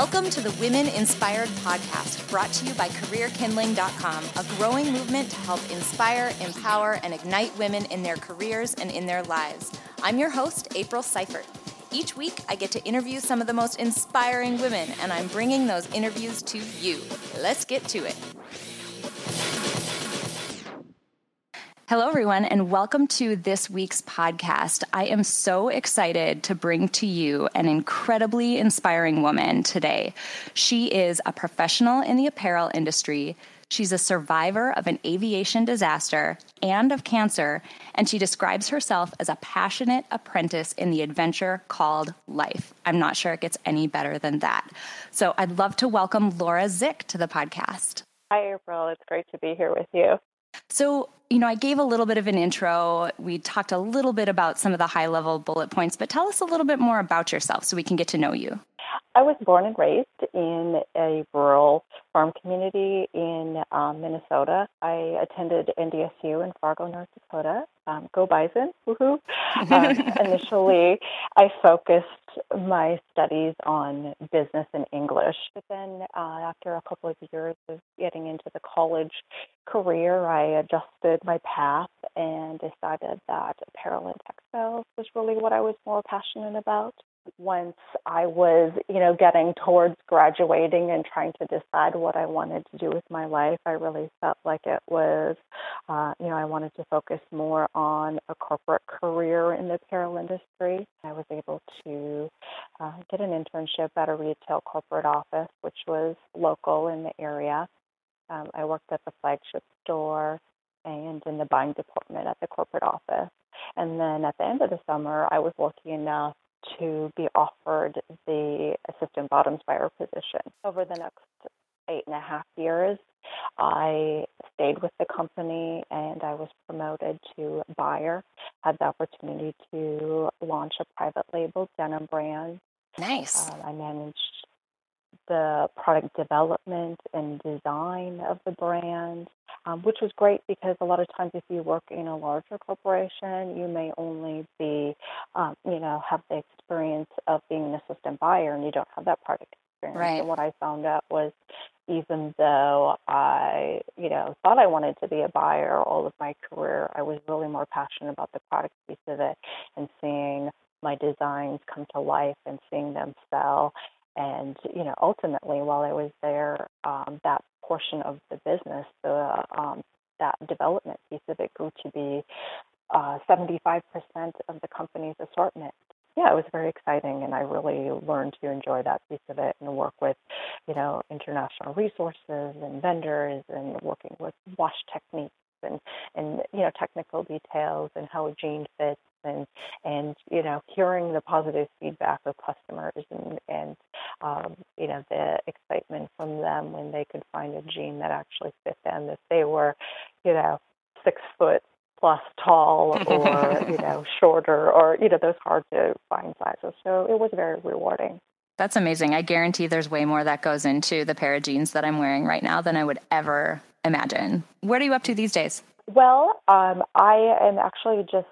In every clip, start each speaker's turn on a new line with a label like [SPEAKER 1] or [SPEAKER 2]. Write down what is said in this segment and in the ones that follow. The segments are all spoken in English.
[SPEAKER 1] Welcome to the Women Inspired Podcast, brought to you by CareerKindling.com, a growing movement to help inspire, empower, and ignite women in their careers and in their lives. I'm your host, April Seifert. Each week, I get to interview some of the most inspiring women, and I'm bringing those interviews to you. Let's get to it. Hello, everyone, and welcome to this week's podcast. I am so excited to bring to you an incredibly inspiring woman today. She is a professional in the apparel industry. She's a survivor of an aviation disaster and of cancer, and she describes herself as a passionate apprentice in the adventure called life. I'm not sure it gets any better than that. So I'd love to welcome Laura Zych to the podcast.
[SPEAKER 2] Hi, April. It's great to be here with you.
[SPEAKER 1] So, you know, I gave a little bit of an intro. We talked a little bit about some of the high level bullet points, but tell us a little bit more about yourself so we can get to know you.
[SPEAKER 2] I was born and raised in a rural farm community in um, Minnesota. I attended NDSU in Fargo, North Dakota. Um, go Bison! Woohoo! Um, initially, I focused my studies on business and English, but then uh, after a couple of years of getting into the college career, I adjusted my path and decided that apparel and textiles was really what I was more passionate about once I was, you know, getting towards graduating and trying to decide what I wanted to do with my life, I really felt like it was, uh, you know, I wanted to focus more on a corporate career in the apparel industry. I was able to uh, get an internship at a retail corporate office, which was local in the area. Um, I worked at the flagship store and in the buying department at the corporate office. And then at the end of the summer, I was lucky enough to be offered the assistant bottoms buyer position. Over the next eight and a half years, I stayed with the company and I was promoted to buyer. Had the opportunity to launch a private label denim brand.
[SPEAKER 1] Nice.
[SPEAKER 2] Um, I managed the product development and design of the brand, um, which was great because a lot of times if you work in a larger corporation, you may only be, um, you know, have the experience of being an assistant buyer and you don't have that product experience.
[SPEAKER 1] Right.
[SPEAKER 2] And what I found out was even though I, you know, thought I wanted to be a buyer all of my career, I was really more passionate about the product piece of it and seeing my designs come to life and seeing them sell and you know, ultimately, while I was there, um, that portion of the business, the um, that development piece of it, grew to be uh, 75% of the company's assortment. Yeah, it was very exciting, and I really learned to enjoy that piece of it and work with, you know, international resources and vendors and working with wash techniques and and you know technical details and how a jean fits and and you know hearing the positive feedback of customers and and um, you know the excitement from them when they could find a jean that actually fit them if they were you know six foot plus tall or you know shorter or you know those hard to find sizes. So it was very rewarding.
[SPEAKER 1] That's amazing. I guarantee there's way more that goes into the pair of jeans that i'm wearing right now than i would ever imagine. What are you up to these days?
[SPEAKER 2] Well um, i am actually just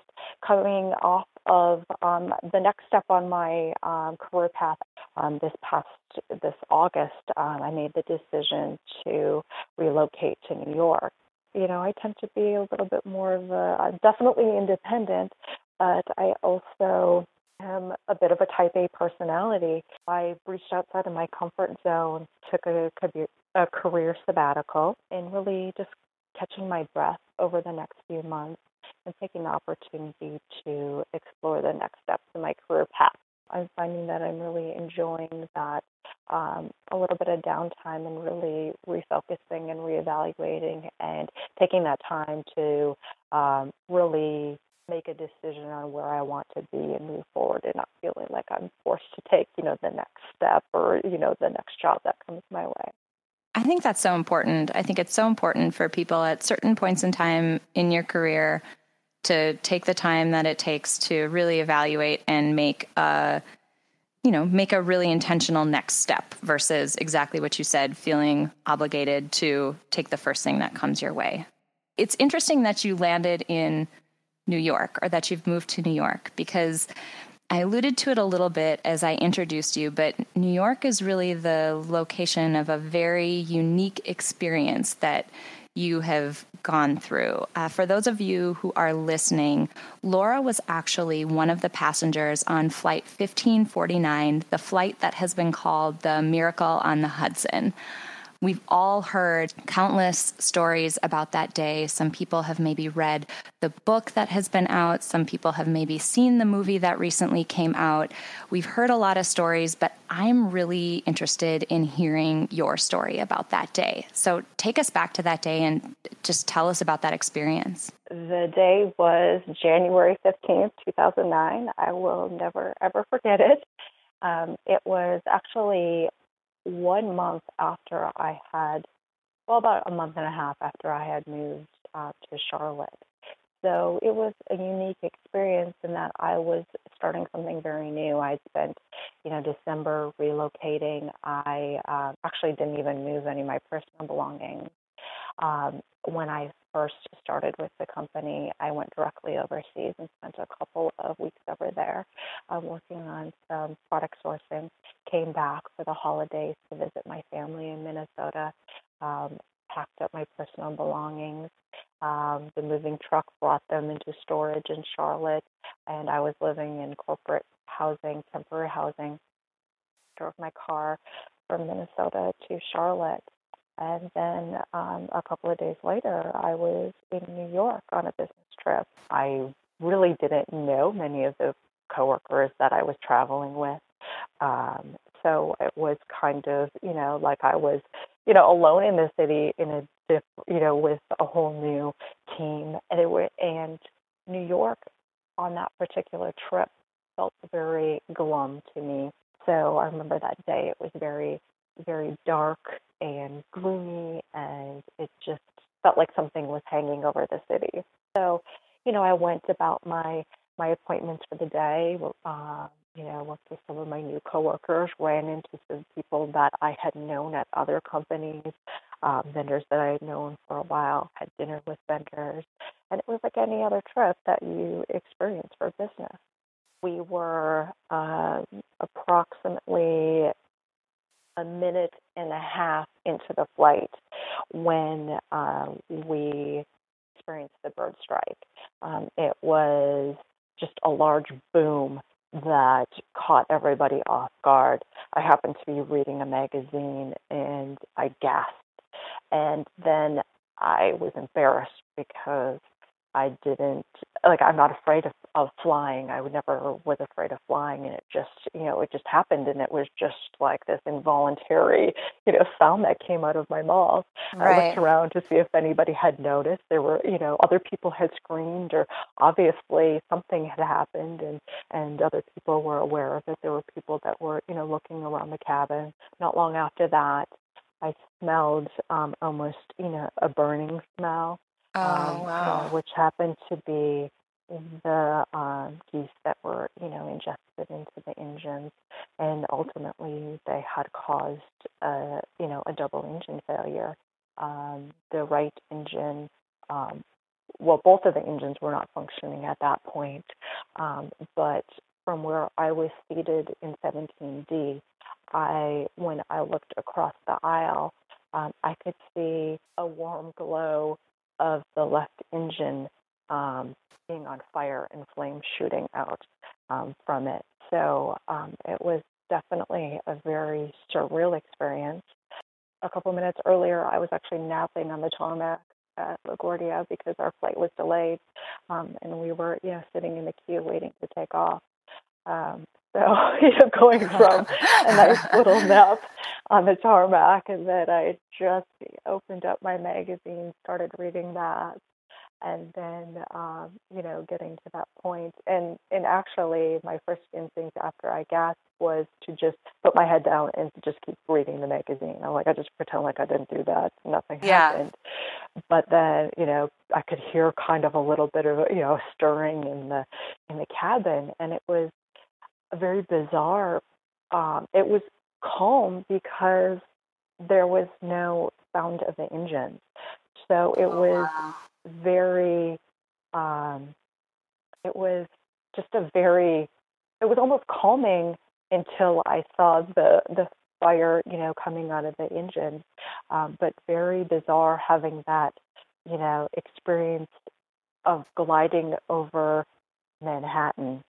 [SPEAKER 2] coming off of um, the next step on my um, career path. Um, this past this August, um, I made the decision to relocate to New York. You know, I tend to be a little bit more of a definitely independent, but I also am a bit of a type A personality. I reached outside of my comfort zone, took a, a career sabbatical, and really just catching my breath over the next few months and taking the opportunity to explore the next steps in my career path. I'm finding that I'm really enjoying that um, a little bit of downtime and really refocusing and reevaluating and taking that time to um, really make a decision on where I want to be and move forward and not feeling like I'm forced to take, you know, the next step or, you know, the next job that comes my way.
[SPEAKER 1] I think that's so important. I think it's so important for people at certain points in time in your career to take the time that it takes to really evaluate and make a you know make a really intentional next step versus exactly what you said feeling obligated to take the first thing that comes your way. It's interesting that you landed in new york or that you've moved to new york because I alluded to it a little bit as I introduced you, but New York is really the location of a very unique experience that you have gone through. Uh, for those of you who are listening, Laura was actually one of the passengers on Flight 1549, the flight that has been called the Miracle on the Hudson. We've all heard countless stories about that day. Some people have maybe read the book that has been out. Some people have maybe seen the movie that recently came out. We've heard a lot of stories, but I'm really interested in hearing your story about that day. So take us back to that day and just tell us about that experience.
[SPEAKER 2] The day was January 15th, 2009. I will never, ever forget it. Um, it was actually one month after I had, well, about a month and a half after I had moved uh, to Charlotte. So it was a unique experience in that I was starting something very new. I spent, you know, December relocating. I uh, actually didn't even move any of my personal belongings. Um, when I first started with the company, I went directly overseas and spent a couple of weeks over there uh, working on some product sourcing. Came back for the holidays to visit my family in Minnesota. Um, packed up my personal belongings. Um, the moving truck brought them into storage in Charlotte, and I was living in corporate housing, temporary housing. Drove my car from Minnesota to Charlotte and then um, a couple of days later, I was in New York on a business trip. I really didn't know many of the coworkers that I was traveling with. Um, so it was kind of, you know, like I was, you know, alone in the city in a diff, you know, with a whole new team. And it was, and New York on that particular trip felt very glum to me. So I remember that day it was very, very dark and gloomy, and it just felt like something was hanging over the city. So, you know, I went about my my appointments for the day. Uh, you know, worked with some of my new coworkers, ran into some people that I had known at other companies, um, vendors that I had known for a while, had dinner with vendors, and it was like any other trip that you experience for business. We were um, approximately a minute and a half into the flight when um, we experienced the bird strike. Um, it was just a large boom that caught everybody off guard. I happened to be reading a magazine and I gasped. And then I was embarrassed because I didn't like I'm not afraid of, of flying. I would never was afraid of flying and it just you know, it just happened and it was just like this involuntary, you know, sound that came out of my mouth. Right. I looked around to see if anybody had noticed. There were, you know, other people had screamed or obviously something had happened and and other people were aware of it. There were people that were, you know, looking around the cabin. Not long after that, I smelled um almost, you know, a burning smell
[SPEAKER 1] Oh, um, wow.
[SPEAKER 2] uh, which happened to be the uh, geese that were, you know, ingested into the engines, and ultimately they had caused, a, you know, a double engine failure. Um, the right engine, um, well, both of the engines were not functioning at that point, um, but from where I was seated in 17D, I, when I looked across the aisle, um, I could see a warm glow of the left engine um, being on fire and flames shooting out um, from it. So um, it was definitely a very surreal experience. A couple minutes earlier, I was actually napping on the tarmac at LaGuardia because our flight was delayed, um, and we were, you know, sitting in the queue waiting to take off. So, you know, going from a nice little nap on the tarmac, and then I just opened up my magazine, started reading that, and then, um, you know, getting to that point. And and actually, my first instinct after I gasped was to just put my head down and just keep reading the magazine. I'm like, I just pretend like I didn't do that. Nothing yeah. happened. But then, you know, I could hear kind of a little bit of, you know, stirring in the in the cabin, and it was very bizarre. Um, it was calm because there was no sound of the engines. So it oh, was very, um, it was just a very it was almost calming until I saw the the fire, you know, coming out of the engine. Um, but very bizarre having that, you know, experience of gliding over Manhattan.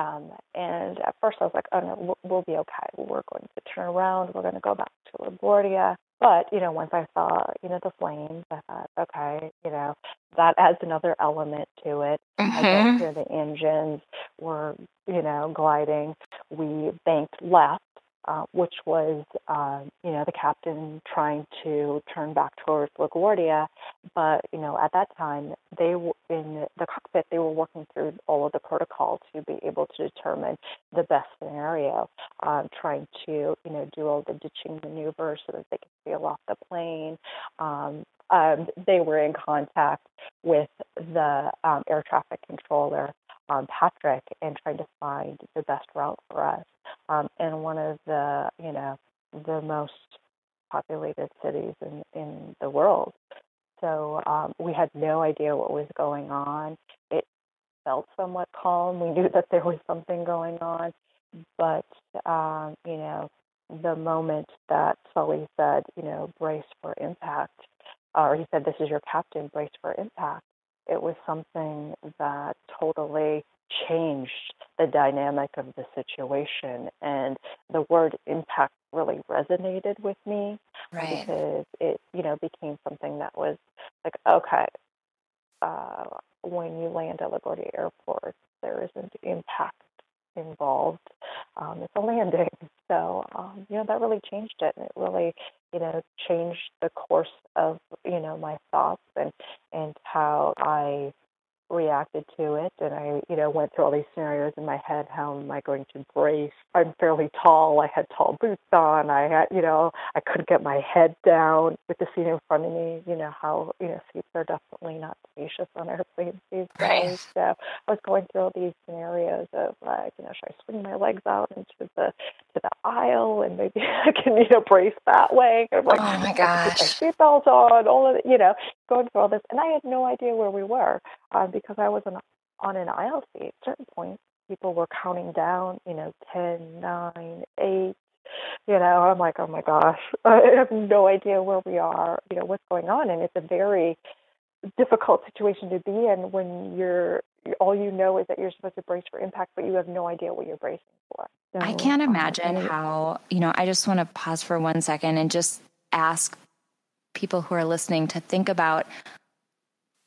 [SPEAKER 2] Um, and at first I was like, oh no, we'll, be okay. We're going to turn around. We're going to go back to LaGuardia. But, you know, once I saw, you know, the flames, I thought, okay, you know, that adds another element to it. Mm-hmm. I hear the engines were, you know, gliding. We banked left uh, which was, uh, you know, the captain trying to turn back towards LaGuardia. But, you know, at that time, they were in the cockpit, they were working through all of the protocol to be able to determine the best scenario, uh, trying to, you know, do all the ditching maneuvers so that they could sail off the plane. Um, um, they were in contact with the um, air traffic controller um, Patrick and trying to find the best route for us um, in one of the you know the most populated cities in in the world. So um, we had no idea what was going on. It felt somewhat calm. We knew that there was something going on, but um, you know the moment that Sully said, you know, brace for impact, or he said, "This is your captain, brace for impact." It was something that totally changed the dynamic of the situation. And the word impact really resonated with me
[SPEAKER 1] right.
[SPEAKER 2] because it, you know, became something that was like, okay, uh, when you land at LaGuardia Airport, there isn't impact involved. Um, it's a landing. So, um, you know, that really changed it. And it really, you know, changed the course of, you know, my thoughts and, and how I reacted to it and I, you know, went through all these scenarios in my head. How am I going to brace? I'm fairly tall. I had tall boots on. I had, you know, I couldn't get my head down with the seat in front of me. You know how, you know, seats are definitely not spacious on airplanes these days. So I was going through all these scenarios of like, you know, should I swing my legs out into the to the aisle and maybe I can, you know, brace that way.
[SPEAKER 1] I'm like, oh my gosh,
[SPEAKER 2] my seatbelt on, all of it, you know, going through all this, and I had no idea where we were uh, because I was on, on an aisle seat. At certain points, people were counting down, you know, ten, nine, eight. You know, I'm like, oh my gosh, I have no idea where we are. You know, what's going on, and it's a very difficult situation to be in when you're all you know is that you're supposed to brace for impact, but you have no idea what you're bracing for.
[SPEAKER 1] So, I can't um, imagine how, you know, I just want to pause for one second and just ask people who are listening to think about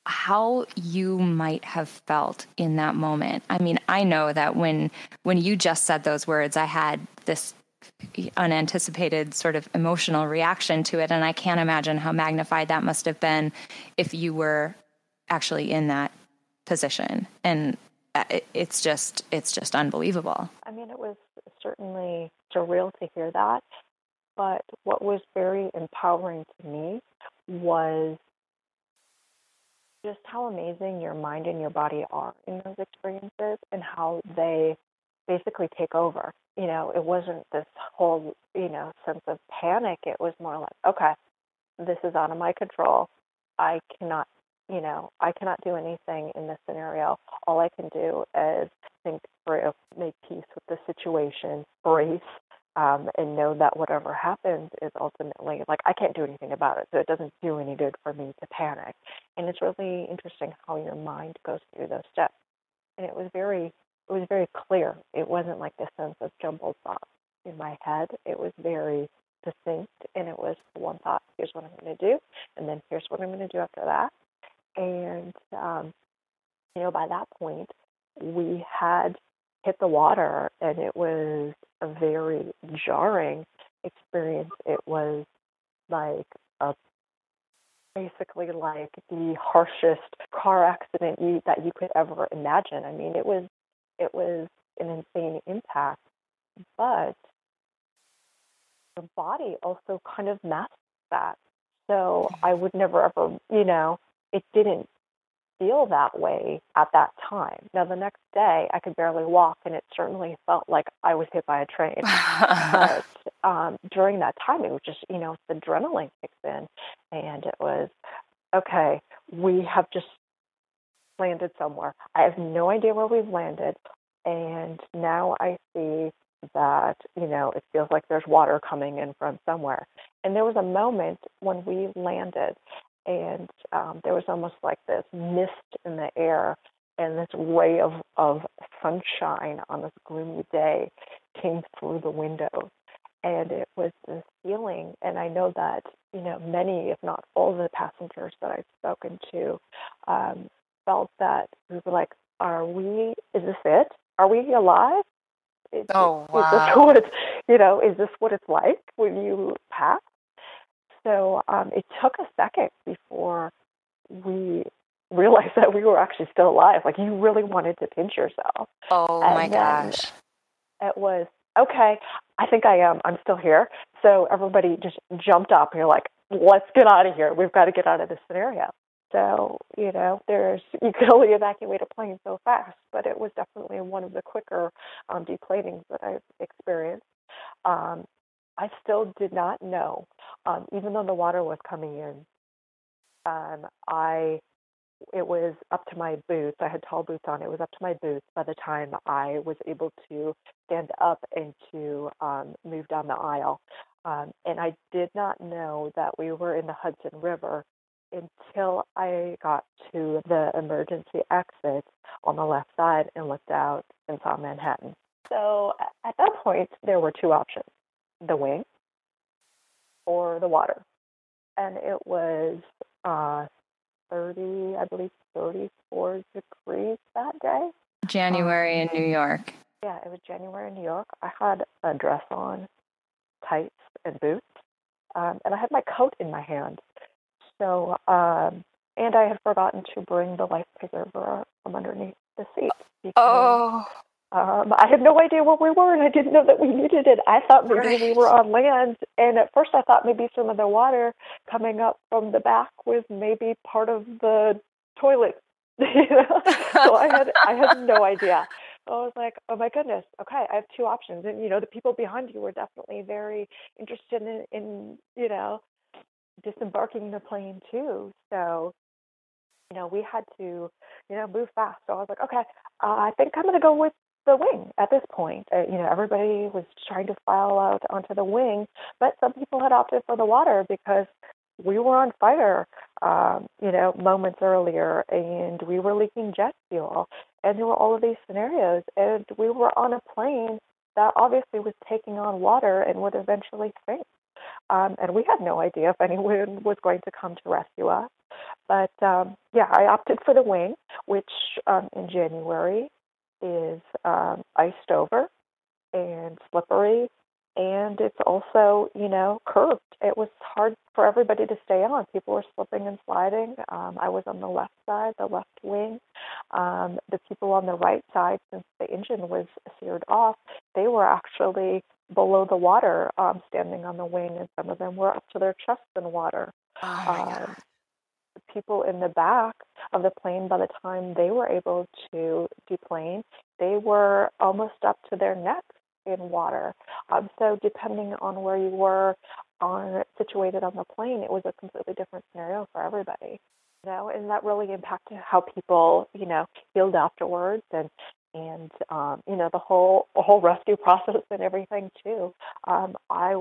[SPEAKER 1] how you might have felt in that moment. I mean, I know that when when you just said those words, I had this unanticipated sort of emotional reaction to it and I can't imagine how magnified that must have been if you were actually in that position and uh, it's just it's just unbelievable.
[SPEAKER 2] I mean, it was certainly surreal to hear that, but what was very empowering to me was just how amazing your mind and your body are in those experiences and how they basically take over. You know, it wasn't this whole, you know, sense of panic. It was more like, okay, this is out of my control. I cannot, you know, I cannot do anything in this scenario. All I can do is think through, make peace with the situation, brace, um, and know that whatever happens is ultimately like I can't do anything about it, so it doesn't do any good for me to panic. And it's really interesting how your mind goes through those steps. And it was very, it was very clear. It wasn't like this sense of jumbled thoughts in my head. It was very distinct, and it was one thought: here's what I'm going to do, and then here's what I'm going to do after that. And um, you know, by that point, we had hit the water, and it was a very jarring experience. It was like a basically like the harshest car accident you, that you could ever imagine. I mean, it was it was an insane impact, but your body also kind of masked that. So mm-hmm. I would never ever, you know, it didn't feel that way at that time. Now, the next day, I could barely walk, and it certainly felt like I was hit by a train. but um, during that time, it was just, you know, the adrenaline kicks in, and it was, okay, we have just landed somewhere. I have no idea where we've landed. And now I see that, you know, it feels like there's water coming in from somewhere. And there was a moment when we landed and um, there was almost like this mist in the air and this ray of, of sunshine on this gloomy day came through the windows and it was this feeling and i know that you know many if not all the passengers that i've spoken to um, felt that we were like are we is this it? Are we alive?
[SPEAKER 1] Is, oh wow.
[SPEAKER 2] is this what you know is this what it's like when you pass so um, it took a second before we realized that we were actually still alive. Like you really wanted to pinch yourself.
[SPEAKER 1] Oh and my gosh.
[SPEAKER 2] It was okay. I think I am. I'm still here. So everybody just jumped up and you're like, let's get out of here. We've got to get out of this scenario. So, you know, there's you could only evacuate a plane so fast, but it was definitely one of the quicker um, deplanings that I've experienced. Um, I still did not know, um, even though the water was coming in. Um, I it was up to my boots. I had tall boots on. It was up to my boots by the time I was able to stand up and to um, move down the aisle. Um, and I did not know that we were in the Hudson River until I got to the emergency exit on the left side and looked out and saw Manhattan. So at that point, there were two options the wing or the water. And it was uh, 30, I believe 34 degrees that day.
[SPEAKER 1] January um, in New York.
[SPEAKER 2] Yeah, it was January in New York. I had a dress on, tights, and boots, um, and I had my coat in my hand. So, um, and I had forgotten to bring the life preserver from underneath the seat.
[SPEAKER 1] Because, oh.
[SPEAKER 2] Um, I had no idea where we were, and I didn't know that we needed it. I thought maybe right. we were on land, and at first I thought maybe some of the water coming up from the back was maybe part of the toilet. so I had I had no idea. I was like, oh my goodness, okay, I have two options, and you know the people behind you were definitely very interested in, in you know disembarking the plane too. So you know, we had to, you know, move fast. So I was like, okay, uh, I think I'm going to go with the wing at this point. Uh, you know, everybody was trying to file out onto the wing, but some people had opted for the water because we were on fire, um, you know, moments earlier, and we were leaking jet fuel, and there were all of these scenarios, and we were on a plane that obviously was taking on water and would eventually sink. Um, and we had no idea if anyone was going to come to rescue us. But um, yeah, I opted for the wing, which um, in January is um, iced over and slippery, and it's also, you know, curved. It was hard for everybody to stay on. People were slipping and sliding. Um, I was on the left side, the left wing. Um, the people on the right side, since the engine was seared off, they were actually below the water, um, standing on the wing, and some of them were up to their chests in water.
[SPEAKER 1] Oh
[SPEAKER 2] um, people in the back of the plane, by the time they were able to deplane, they were almost up to their necks in water. Um, so depending on where you were on situated on the plane, it was a completely different scenario for everybody. You know, and that really impacted how people, you know, healed afterwards and and um, you know the whole whole rescue process and everything too. Um, I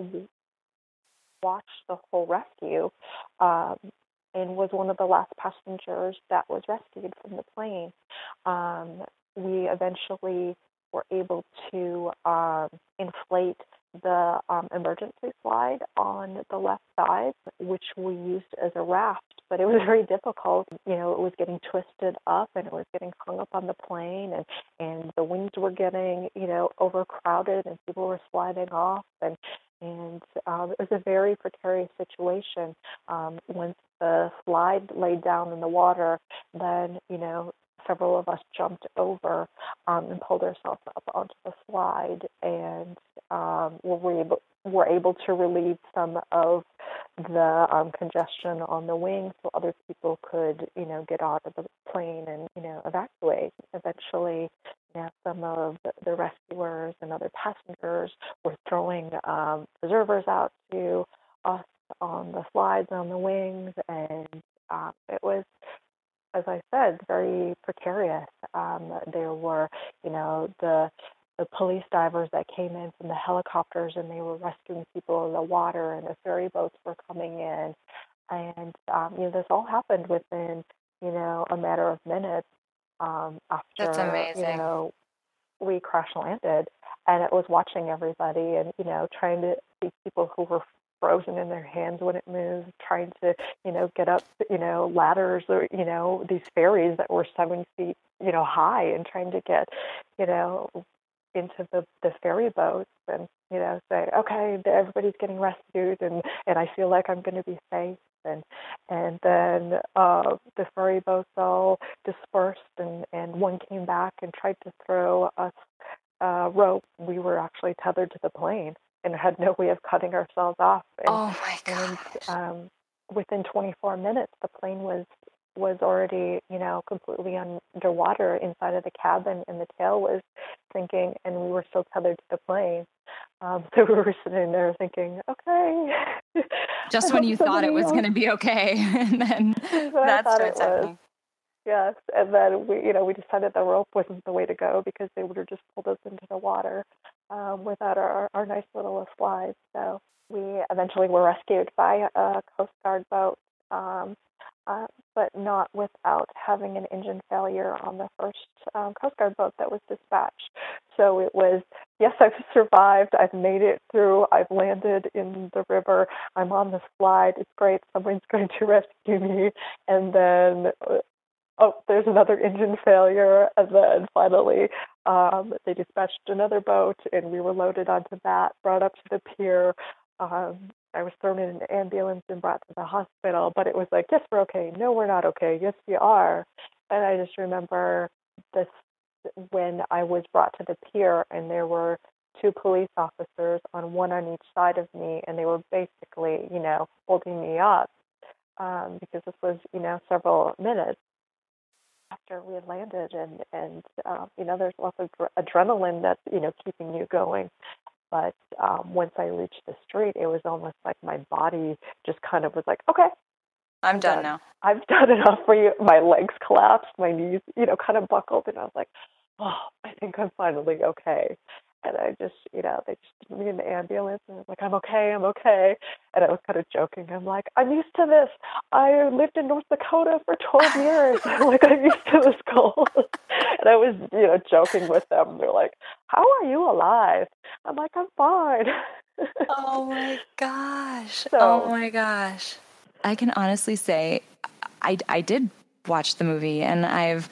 [SPEAKER 2] watched the whole rescue um, and was one of the last passengers that was rescued from the plane. Um, we eventually were able to um, inflate the um, emergency slide on the left side, which we used as a raft. But it was very difficult. You know, it was getting twisted up and it was getting hung up on the plane, and and the wings were getting you know overcrowded, and people were sliding off, and and um, it was a very precarious situation. Um, once the slide laid down in the water, then you know several of us jumped over um, and pulled ourselves up onto the slide, and um, were able were able to relieve some of the um, congestion on the wing, so other people could you know get out of the plane and you know evacuate. Eventually, know, some of the rescuers and other passengers. Were throwing um, preservers out to us on the slides on the wings, and um, it was, as I said, very precarious. Um, there were, you know, the the police divers that came in from the helicopters and they were rescuing people in the water and the ferry boats were coming in. And um, you know this all happened within you know a matter of minutes um, after
[SPEAKER 1] That's amazing.
[SPEAKER 2] you know we crash landed and it was watching everybody and you know trying to see people who were frozen in their hands when it moved trying to you know get up you know ladders or you know these ferries that were seven feet you know high and trying to get you know into the the ferry boats and you know say okay everybody's getting rescued and and I feel like I'm going to be safe and and then uh, the ferry boats all dispersed and and one came back and tried to throw us uh, rope. We were actually tethered to the plane and had no way of cutting ourselves off. And,
[SPEAKER 1] oh my god!
[SPEAKER 2] Um, within 24 minutes, the plane was was already, you know, completely underwater inside of the cabin, and the tail was sinking, and we were still tethered to the plane. Um, so we were sitting there thinking, okay.
[SPEAKER 1] Just when you thought it was going to be okay, and then that starts happening.
[SPEAKER 2] Yes, and then we, you know, we decided the rope wasn't the way to go because they would have just pulled us into the water um, without our, our nice little slides. So we eventually were rescued by a Coast Guard boat. Um, uh, but not without having an engine failure on the first um, Coast Guard boat that was dispatched. So it was, yes, I've survived. I've made it through. I've landed in the river. I'm on the slide. It's great. Someone's going to rescue me. And then, uh, oh, there's another engine failure. And then finally, um, they dispatched another boat, and we were loaded onto that, brought up to the pier. Um, I was thrown in an ambulance and brought to the hospital, but it was like, yes, we're okay. No, we're not okay. Yes, we are. And I just remember this when I was brought to the pier and there were two police officers on one on each side of me, and they were basically, you know, holding me up um, because this was, you know, several minutes after we had landed, and and um, you know, there's lots of adrenaline that's you know keeping you going. But um, once I reached the street, it was almost like my body just kind of was like, okay,
[SPEAKER 1] I'm done, done now.
[SPEAKER 2] I've done enough for you. My legs collapsed, my knees, you know, kind of buckled, and I was like, oh, I think I'm finally okay. And I just, you know, they just put me in the ambulance and I was like, I'm okay, I'm okay. And I was kind of joking. I'm like, I'm used to this. I lived in North Dakota for 12 years. I'm like, I'm used to this cold. and I was, you know, joking with them. They're like, How are you alive? I'm like, I'm fine.
[SPEAKER 1] oh my gosh. So, oh my gosh. I can honestly say I, I did watch the movie and I've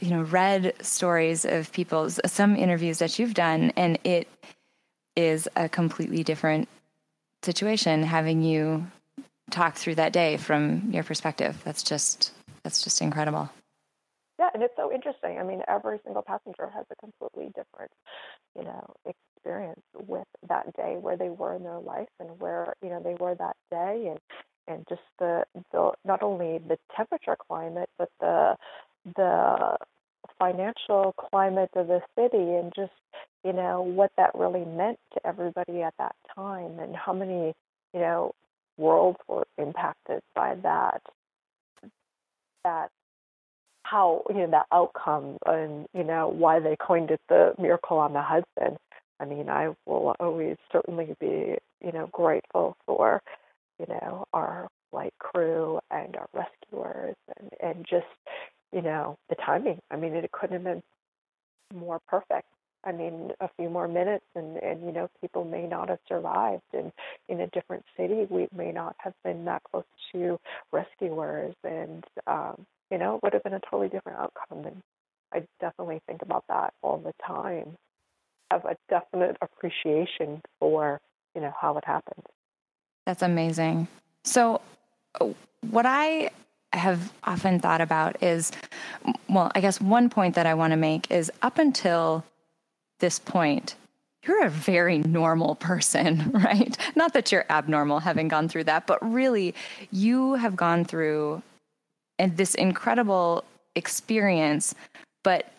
[SPEAKER 1] you know read stories of people's some interviews that you've done and it is a completely different situation having you talk through that day from your perspective. That's just that's just incredible.
[SPEAKER 2] Yeah and it's so interesting. I mean every single passenger has a completely different you know experience with that day where they were in their life and where you know they were that day. And and just the the not only the temperature climate but the the financial climate of the city and just you know what that really meant to everybody at that time and how many you know worlds were impacted by that that how you know that outcome and you know why they coined it the miracle on the Hudson. I mean, I will always certainly be you know grateful for you know our flight crew and our rescuers and and just you know, the timing. I mean, it couldn't have been more perfect. I mean, a few more minutes, and and you know, people may not have survived. And in a different city, we may not have been that close to rescuers, and um, you know, it would have been a totally different outcome. And I definitely think about that all the time. Have a definite appreciation for you know how it happened.
[SPEAKER 1] That's amazing. So, what I have often thought about is well, I guess one point that I want to make is up until this point, you're a very normal person, right? Not that you're abnormal having gone through that, but really you have gone through and this incredible experience, but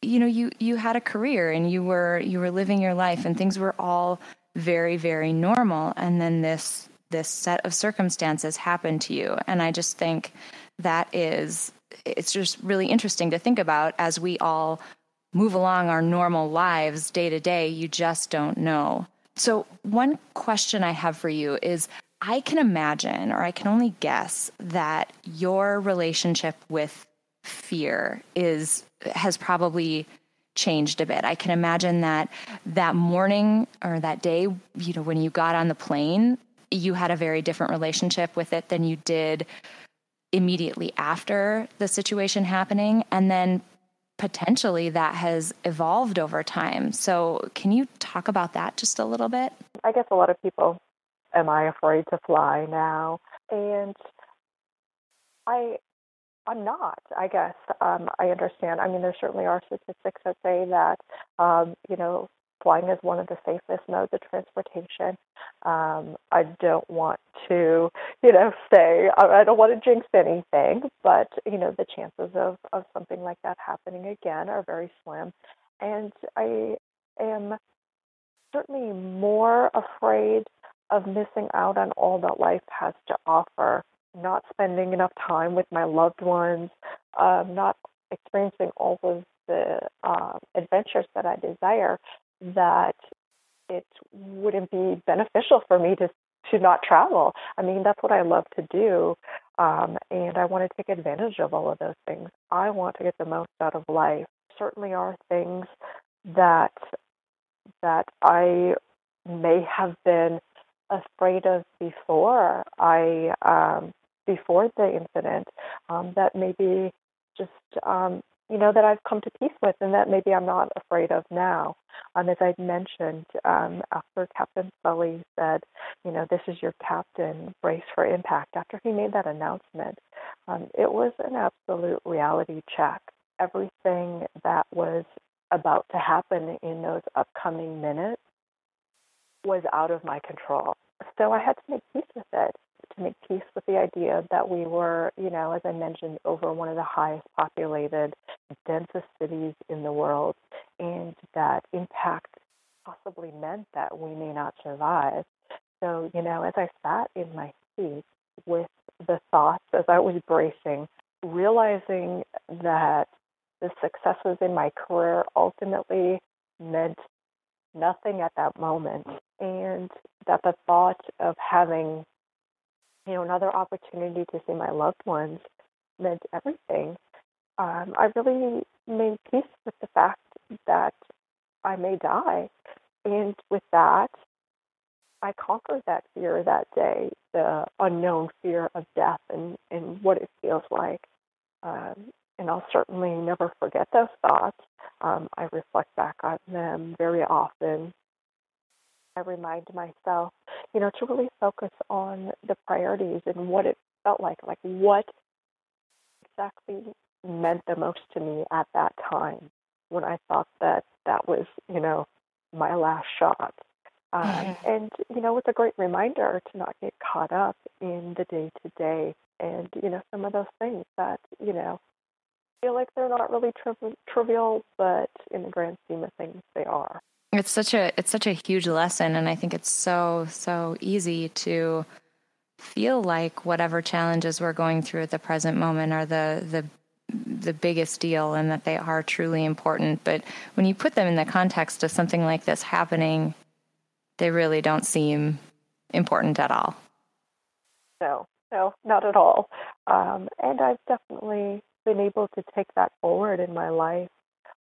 [SPEAKER 1] you know, you you had a career and you were you were living your life and things were all very very normal and then this this set of circumstances happen to you. And I just think that is it's just really interesting to think about as we all move along our normal lives day to day. You just don't know. So, one question I have for you is I can imagine, or I can only guess, that your relationship with fear is has probably changed a bit. I can imagine that that morning or that day, you know, when you got on the plane, you had a very different relationship with it than you did immediately after the situation happening. And then potentially that has evolved over time. So, can you talk about that just a little bit?
[SPEAKER 2] I guess a lot of people, am I afraid to fly now? And I, I'm not. I guess um, I understand. I mean, there certainly are statistics that say that, um, you know, flying is one of the safest modes of transportation. Um, I don't want to, you know, say I don't want to jinx anything, but you know, the chances of of something like that happening again are very slim, and I am certainly more afraid of missing out on all that life has to offer, not spending enough time with my loved ones, um, not experiencing all of the uh, adventures that I desire, that it wouldn't be beneficial for me to to not travel. I mean, that's what I love to do, um, and I want to take advantage of all of those things. I want to get the most out of life. Certainly, are things that that I may have been afraid of before I um, before the incident um, that maybe just um, you know, that I've come to peace with and that maybe I'm not afraid of now. Um, as I mentioned, um, after Captain Sully said, you know, this is your captain, brace for impact, after he made that announcement, um, it was an absolute reality check. Everything that was about to happen in those upcoming minutes was out of my control. So I had to make peace with it make peace with the idea that we were, you know, as I mentioned, over one of the highest populated, densest cities in the world, and that impact possibly meant that we may not survive. So, you know, as I sat in my seat with the thoughts as I was bracing, realizing that the successes in my career ultimately meant nothing at that moment, and that the thought of having you know, another opportunity to see my loved ones meant everything. Um, I really made peace with the fact that I may die. And with that, I conquered that fear that day, the unknown fear of death and, and what it feels like. Um, and I'll certainly never forget those thoughts. Um, I reflect back on them very often I remind myself, you know, to really focus on the priorities and what it felt like, like what exactly meant the most to me at that time when I thought that that was, you know, my last shot. Um, mm-hmm. And, you know, it's a great reminder to not get caught up in the day to day and, you know, some of those things that, you know, feel like they're not really tri- trivial, but in the grand scheme of things, they are.
[SPEAKER 1] It's such a it's such a huge lesson and I think it's so so easy to feel like whatever challenges we're going through at the present moment are the the the biggest deal and that they are truly important. But when you put them in the context of something like this happening they really don't seem important at all.
[SPEAKER 2] No no not at all. Um, and i've definitely been able to take that forward in my life.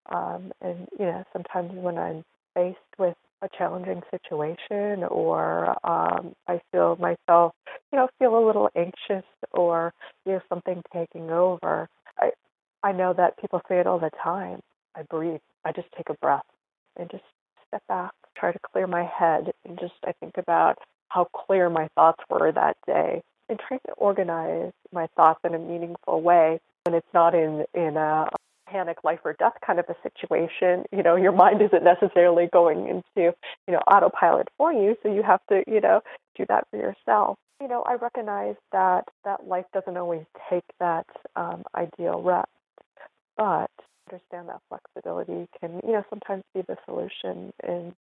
[SPEAKER 2] Um, and you know sometimes when i'm faced with a challenging situation or um, I feel myself, you know, feel a little anxious or you know something taking over, I I know that people say it all the time. I breathe. I just take a breath and just step back, try to clear my head, and just I think about how clear my thoughts were that day, and try to organize my thoughts in a meaningful way when it's not in in a panic life or death kind of a situation you know your mind isn't necessarily going into you know autopilot for you so you have to you know do that for yourself. You know i recognize that that life doesn't always take that um, ideal rest but understand that flexibility can you know sometimes be the solution and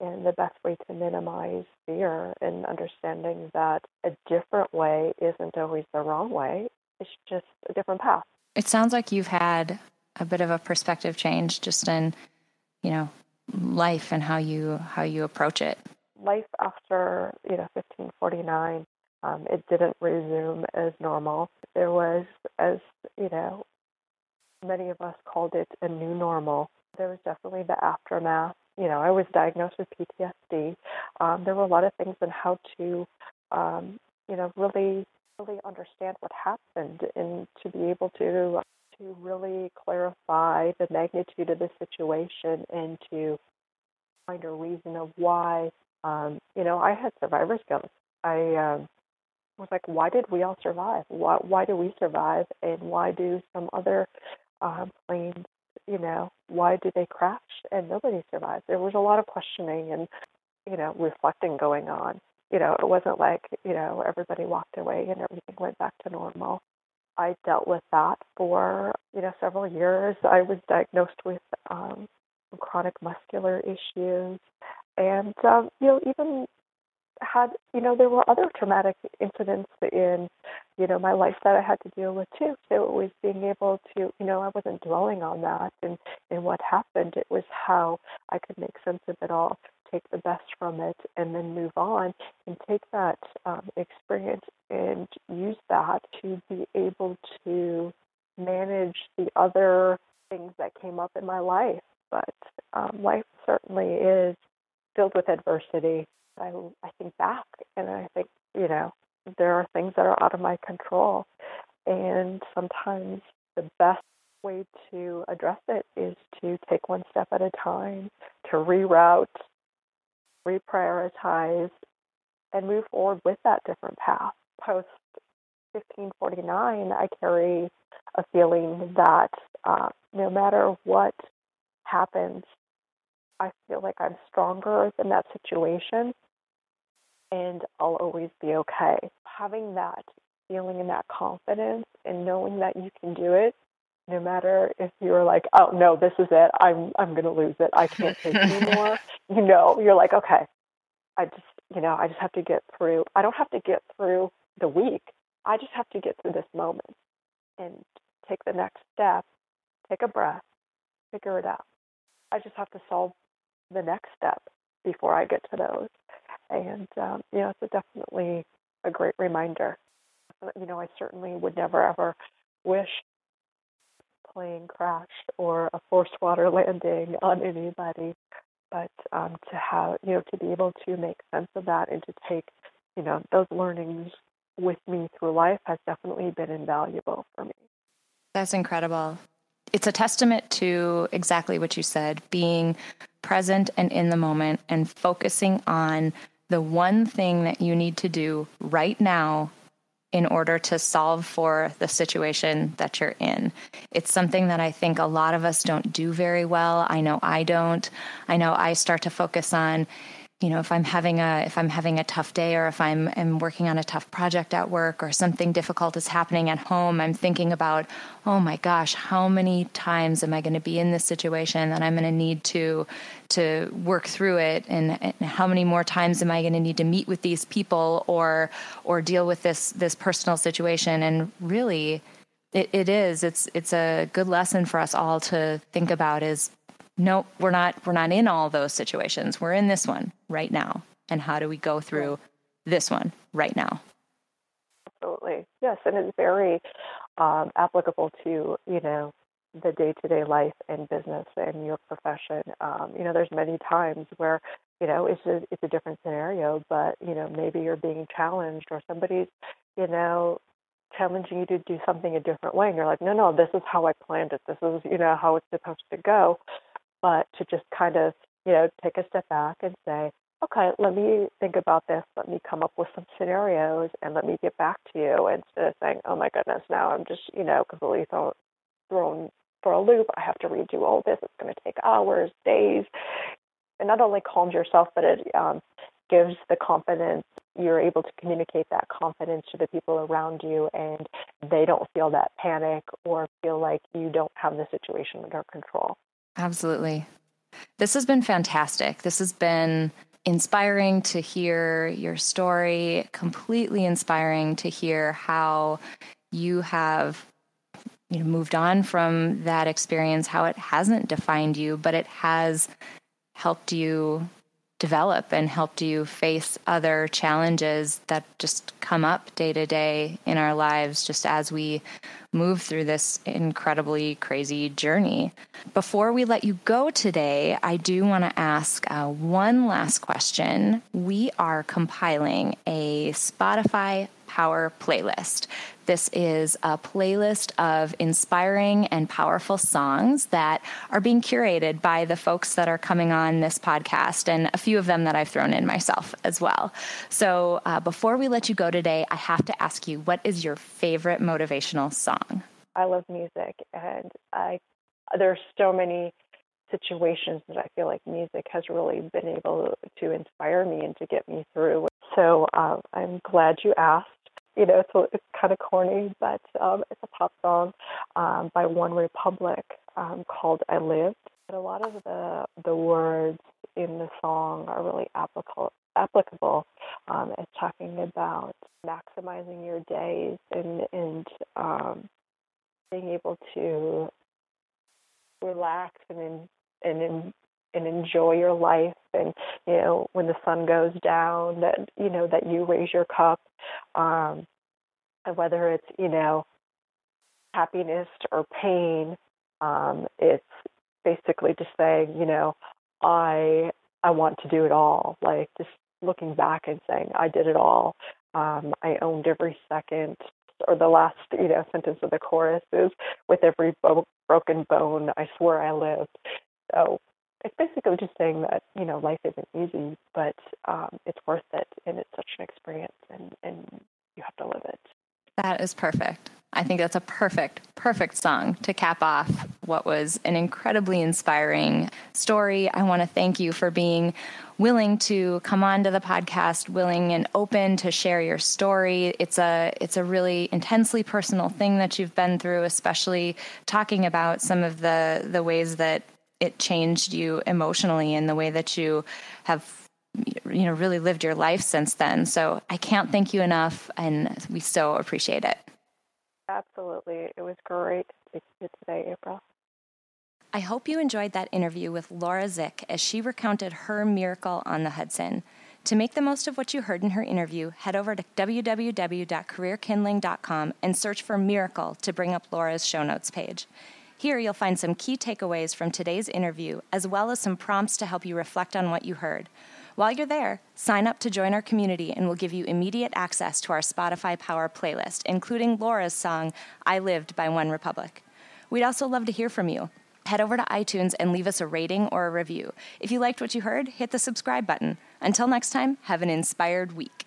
[SPEAKER 2] and the best way to minimize fear and understanding that a different way isn't always the wrong way. It's just a different path.
[SPEAKER 1] It sounds like you've had a bit of a perspective change just in, you know, life and how you how you approach it.
[SPEAKER 2] Life after you know 1549, um, it didn't resume as normal. There was, as you know, many of us called it a new normal. There was definitely the aftermath. You know, I was diagnosed with PTSD. Um, there were a lot of things on how to, um, you know, really, really understand what happened and to be able to to really clarify the magnitude of the situation and to find a reason of why. Um, you know, I had survivor's guilt. I um, was like, why did we all survive? Why, why do we survive? And why do some other um, planes, you know, why do they crash and nobody survives? There was a lot of questioning and, you know, reflecting going on. You know, it wasn't like, you know, everybody walked away and everything went back to normal. I dealt with that for, you know, several years. I was diagnosed with um, chronic muscular issues and, um, you know, even had, you know, there were other traumatic incidents in, you know, my life that I had to deal with too. So it was being able to, you know, I wasn't dwelling on that and, and what happened. It was how I could make sense of it all, take the best from it, and then move on and take that um, experience and use that to be able to manage the other things that came up in my life. But um, life certainly is filled with adversity I, I think back and I think, you know, there are things that are out of my control. And sometimes the best way to address it is to take one step at a time, to reroute, reprioritize, and move forward with that different path. Post 1549, I carry a feeling that uh, no matter what happens, I feel like I'm stronger than that situation and I'll always be okay. Having that feeling and that confidence and knowing that you can do it no matter if you're like, oh no, this is it. I'm I'm gonna lose it. I can't take anymore. You know, you're like, okay, I just you know, I just have to get through. I don't have to get through the week. I just have to get through this moment and take the next step, take a breath, figure it out. I just have to solve the next step before I get to those. And um, you know, it's a definitely a great reminder. You know, I certainly would never ever wish plane crashed or a forced water landing on anybody, but um, to have you know to be able to make sense of that and to take you know those learnings with me through life has definitely been invaluable for me.
[SPEAKER 1] That's incredible. It's a testament to exactly what you said being present and in the moment and focusing on the one thing that you need to do right now in order to solve for the situation that you're in. It's something that I think a lot of us don't do very well. I know I don't. I know I start to focus on you know if i'm having a if i'm having a tough day or if i'm am working on a tough project at work or something difficult is happening at home i'm thinking about oh my gosh how many times am i going to be in this situation that i'm going to need to to work through it? And, and how many more times am i going to need to meet with these people or or deal with this this personal situation? And really it, it is it's it's a good lesson for us all to think about is nope, we're not we're not in all those situations. We're in this one right now. And how do we go through this one right now?
[SPEAKER 2] Absolutely. Yes, and it's very um, applicable to, you know, the day-to-day life and business and your profession. Um, you know, there's many times where, you know, it's a, it's a different scenario, but, you know, maybe you're being challenged or somebody's, you know, challenging you to do something a different way. And you're like, no, no, this is how I planned it. This is, you know, how it's supposed to go but to just kind of, you know, take a step back and say, okay, let me think about this. Let me come up with some scenarios and let me get back to you instead of saying, oh my goodness, now I'm just, you know, completely thrown, thrown for a loop. I have to redo all this. It's going to take hours, days. It not only calms yourself, but it um, gives the confidence. You're able to communicate that confidence to the people around you, and they don't feel that panic or feel like you don't have the situation under control.
[SPEAKER 1] Absolutely. This has been fantastic. This has been inspiring to hear your story, completely inspiring to hear how you have you know moved on from that experience, how it hasn't defined you, but it has helped you develop and helped you face other challenges that just come up day to day in our lives just as we move through this incredibly crazy journey. Before we let you go today, I do want to ask uh, one last question. We are compiling a Spotify Power playlist. This is a playlist of inspiring and powerful songs that are being curated by the folks that are coming on this podcast, and a few of them that I've thrown in myself as well. So, uh, before we let you go today, I have to ask you what is your favorite motivational song?
[SPEAKER 2] I love music, and I are so many situations that I feel like music has really been able to inspire me and to get me through. So uh, I'm glad you asked you know, so it's kind of corny, but um, it's a pop song um, by One Republic um, called "I Lived." But a lot of the the words in the song are really applicable. Applicable. Um, it's talking about maximizing your days and and um, being able to relax and and and enjoy your life and you know when the sun goes down that you know that you raise your cup um and whether it's you know happiness or pain um it's basically just saying you know i i want to do it all. Like just looking back and saying i did it all. Um i owned every second or the last you know sentence of the chorus is with every bo- broken bone i swear i lived. So it's basically just saying that you know life isn't easy, but um, it's worth it, and it's such an experience, and and you have to live it.
[SPEAKER 1] That is perfect. I think that's a perfect, perfect song to cap off what was an incredibly inspiring story. I want to thank you for being willing to come on to the podcast, willing and open to share your story. It's a it's a really intensely personal thing that you've been through, especially talking about some of the the ways that it changed you emotionally in the way that you have you know really lived your life since then. So i can't thank you enough and we so appreciate it.
[SPEAKER 2] Absolutely. It was great to speak to you today april.
[SPEAKER 1] I hope you enjoyed that interview with laura Zych as she recounted her miracle on the hudson. To make the most of what you heard in her interview, head over to www.careerkindling.com and search for Miracle to bring up Laura's show notes page. Here, you'll find some key takeaways from today's interview, as well as some prompts to help you reflect on what you heard. While you're there, sign up to join our community and we'll give you immediate access to our Spotify Power playlist, including Laura's song, I Lived by One Republic. We'd also love to hear from you. Head over to iTunes and leave us a rating or a review. If you liked what you heard, hit the subscribe button. Until next time, have an inspired week.